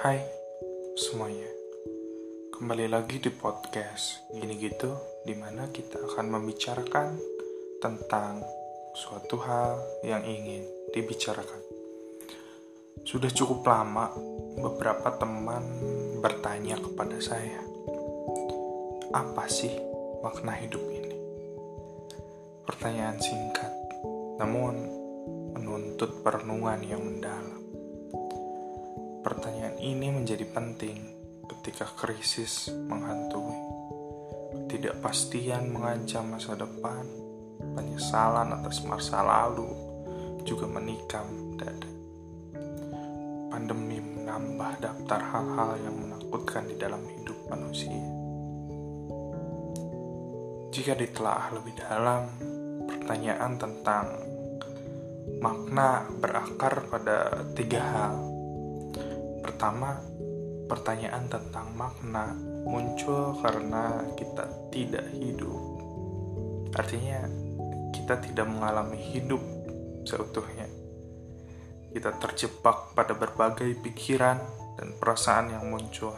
Hai semuanya. Kembali lagi di podcast Gini gitu Di mana kita akan membicarakan Tentang Suatu hal yang ingin dibicarakan. Sudah cukup lama Beberapa teman Bertanya kepada saya Apa sih Makna hidup ini? Pertanyaan singkat Namun Menuntut perenungan yang mendalam ini menjadi penting ketika krisis menghantui. Ketidakpastian mengancam masa depan, penyesalan atas masa lalu juga menikam dada. Pandemi menambah daftar hal-hal yang menakutkan di dalam hidup manusia. Jika ditelaah lebih dalam, pertanyaan tentang makna berakar pada tiga hal Pertama, pertanyaan tentang makna muncul karena kita tidak hidup. Artinya, kita tidak mengalami hidup seutuhnya. Kita terjebak pada berbagai pikiran dan perasaan yang muncul.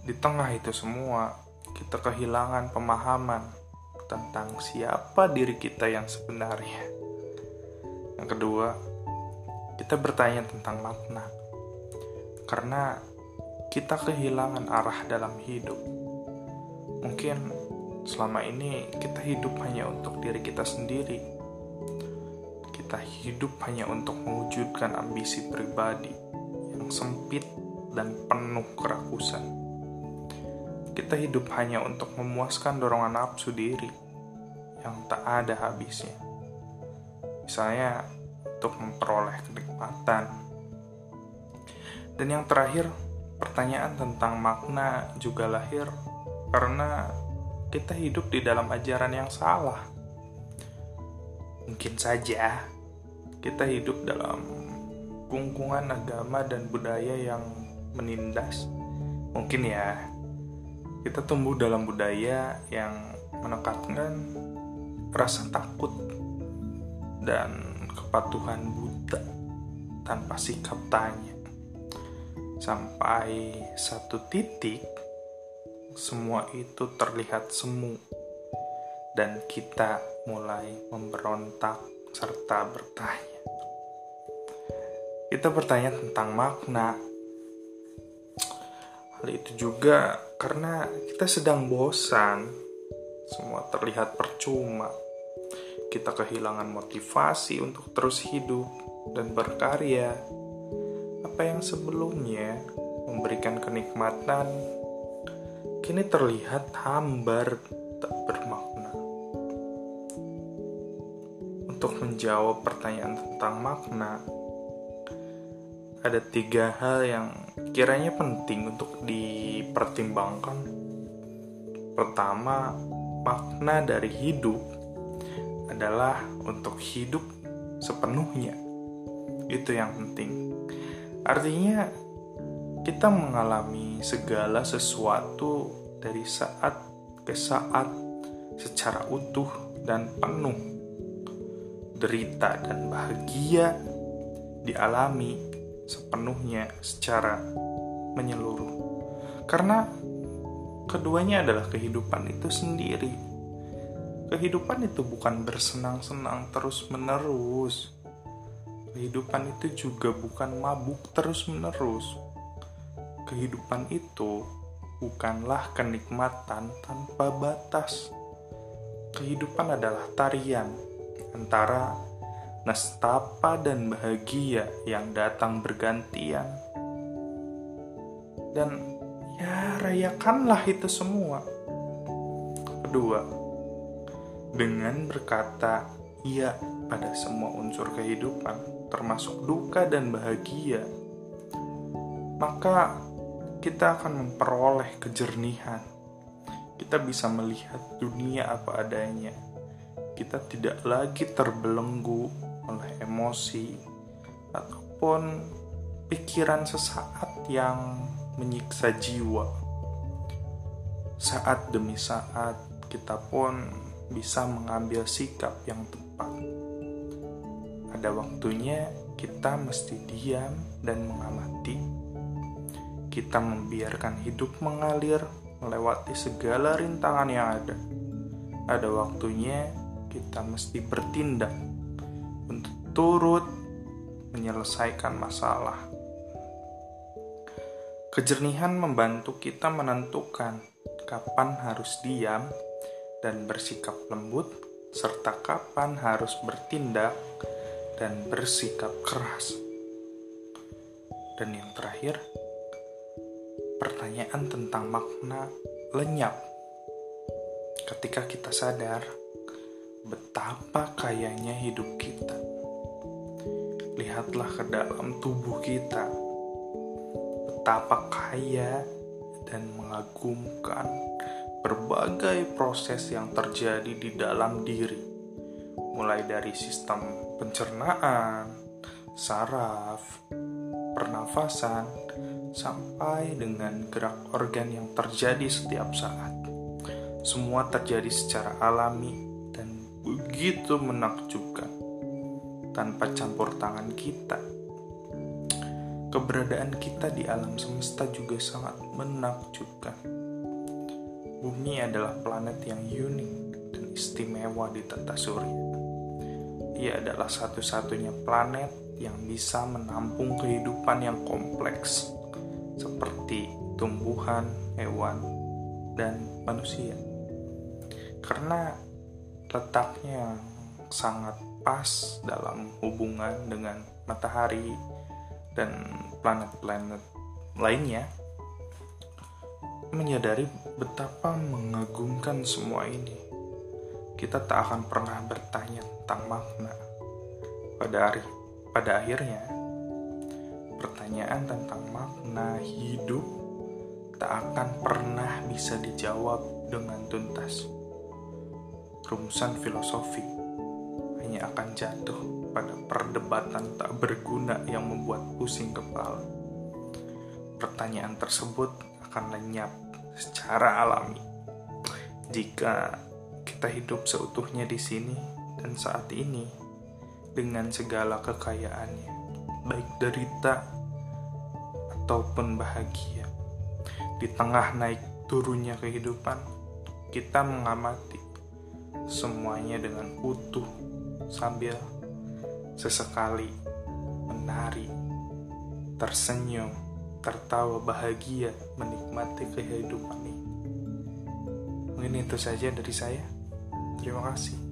Di tengah itu semua, kita kehilangan pemahaman tentang siapa diri kita yang sebenarnya. Yang kedua, kita bertanya tentang makna karena kita kehilangan arah dalam hidup. Mungkin selama ini kita hidup hanya untuk diri kita sendiri. Kita hidup hanya untuk mewujudkan ambisi pribadi yang sempit dan penuh kerakusan. Kita hidup hanya untuk memuaskan dorongan nafsu diri yang tak ada habisnya. Misalnya, untuk memperoleh kenikmatan, dan yang terakhir, pertanyaan tentang makna juga lahir karena kita hidup di dalam ajaran yang salah. Mungkin saja kita hidup dalam kungkungan agama dan budaya yang menindas. Mungkin ya, kita tumbuh dalam budaya yang menekankan rasa takut dan kepatuhan buta tanpa sikap tanya sampai satu titik semua itu terlihat semu. Dan kita mulai memberontak serta bertanya. Kita bertanya tentang makna. Hal itu juga karena kita sedang bosan. Semua terlihat percuma. Kita kehilangan motivasi untuk terus hidup dan berkarya apa yang sebelumnya memberikan kenikmatan kini terlihat hambar tak bermakna. Untuk menjawab pertanyaan tentang makna, ada tiga hal yang kiranya penting untuk dipertimbangkan. Pertama, makna dari hidup adalah untuk hidup sepenuhnya. Itu yang penting. Artinya, kita mengalami segala sesuatu dari saat ke saat secara utuh dan penuh. Derita dan bahagia dialami sepenuhnya secara menyeluruh. Karena keduanya adalah kehidupan itu sendiri. Kehidupan itu bukan bersenang-senang terus-menerus Kehidupan itu juga bukan mabuk terus-menerus. Kehidupan itu bukanlah kenikmatan tanpa batas. Kehidupan adalah tarian antara nestapa dan bahagia yang datang bergantian. Dan ya rayakanlah itu semua. Kedua, dengan berkata iya pada semua unsur kehidupan, termasuk duka dan bahagia, maka kita akan memperoleh kejernihan. Kita bisa melihat dunia apa adanya. Kita tidak lagi terbelenggu oleh emosi ataupun pikiran sesaat yang menyiksa jiwa. Saat demi saat, kita pun bisa mengambil sikap yang tepat pada waktunya kita mesti diam dan mengamati kita membiarkan hidup mengalir melewati segala rintangan yang ada. Ada waktunya kita mesti bertindak untuk turut menyelesaikan masalah. Kejernihan membantu kita menentukan kapan harus diam dan bersikap lembut, serta kapan harus bertindak dan bersikap keras. Dan yang terakhir, pertanyaan tentang makna lenyap. Ketika kita sadar betapa kayanya hidup kita, lihatlah ke dalam tubuh kita, betapa kaya dan mengagumkan berbagai proses yang terjadi di dalam diri, mulai dari sistem pencernaan, saraf, pernafasan, sampai dengan gerak organ yang terjadi setiap saat. Semua terjadi secara alami dan begitu menakjubkan, tanpa campur tangan kita. Keberadaan kita di alam semesta juga sangat menakjubkan. Bumi adalah planet yang unik dan istimewa di tata surya. Ia adalah satu-satunya planet yang bisa menampung kehidupan yang kompleks seperti tumbuhan, hewan, dan manusia. Karena letaknya sangat pas dalam hubungan dengan matahari dan planet-planet lainnya, menyadari betapa mengagumkan semua ini. Kita tak akan pernah bertanya tentang makna. Pada hari, pada akhirnya, pertanyaan tentang makna hidup tak akan pernah bisa dijawab dengan tuntas. Rumusan filosofi hanya akan jatuh pada perdebatan tak berguna yang membuat pusing kepala. Pertanyaan tersebut akan lenyap secara alami jika kita hidup seutuhnya di sini dan saat ini dengan segala kekayaannya, baik derita ataupun bahagia. Di tengah naik turunnya kehidupan, kita mengamati semuanya dengan utuh sambil sesekali menari, tersenyum, tertawa bahagia menikmati kehidupan ini. Mungkin itu saja dari saya. llevan así.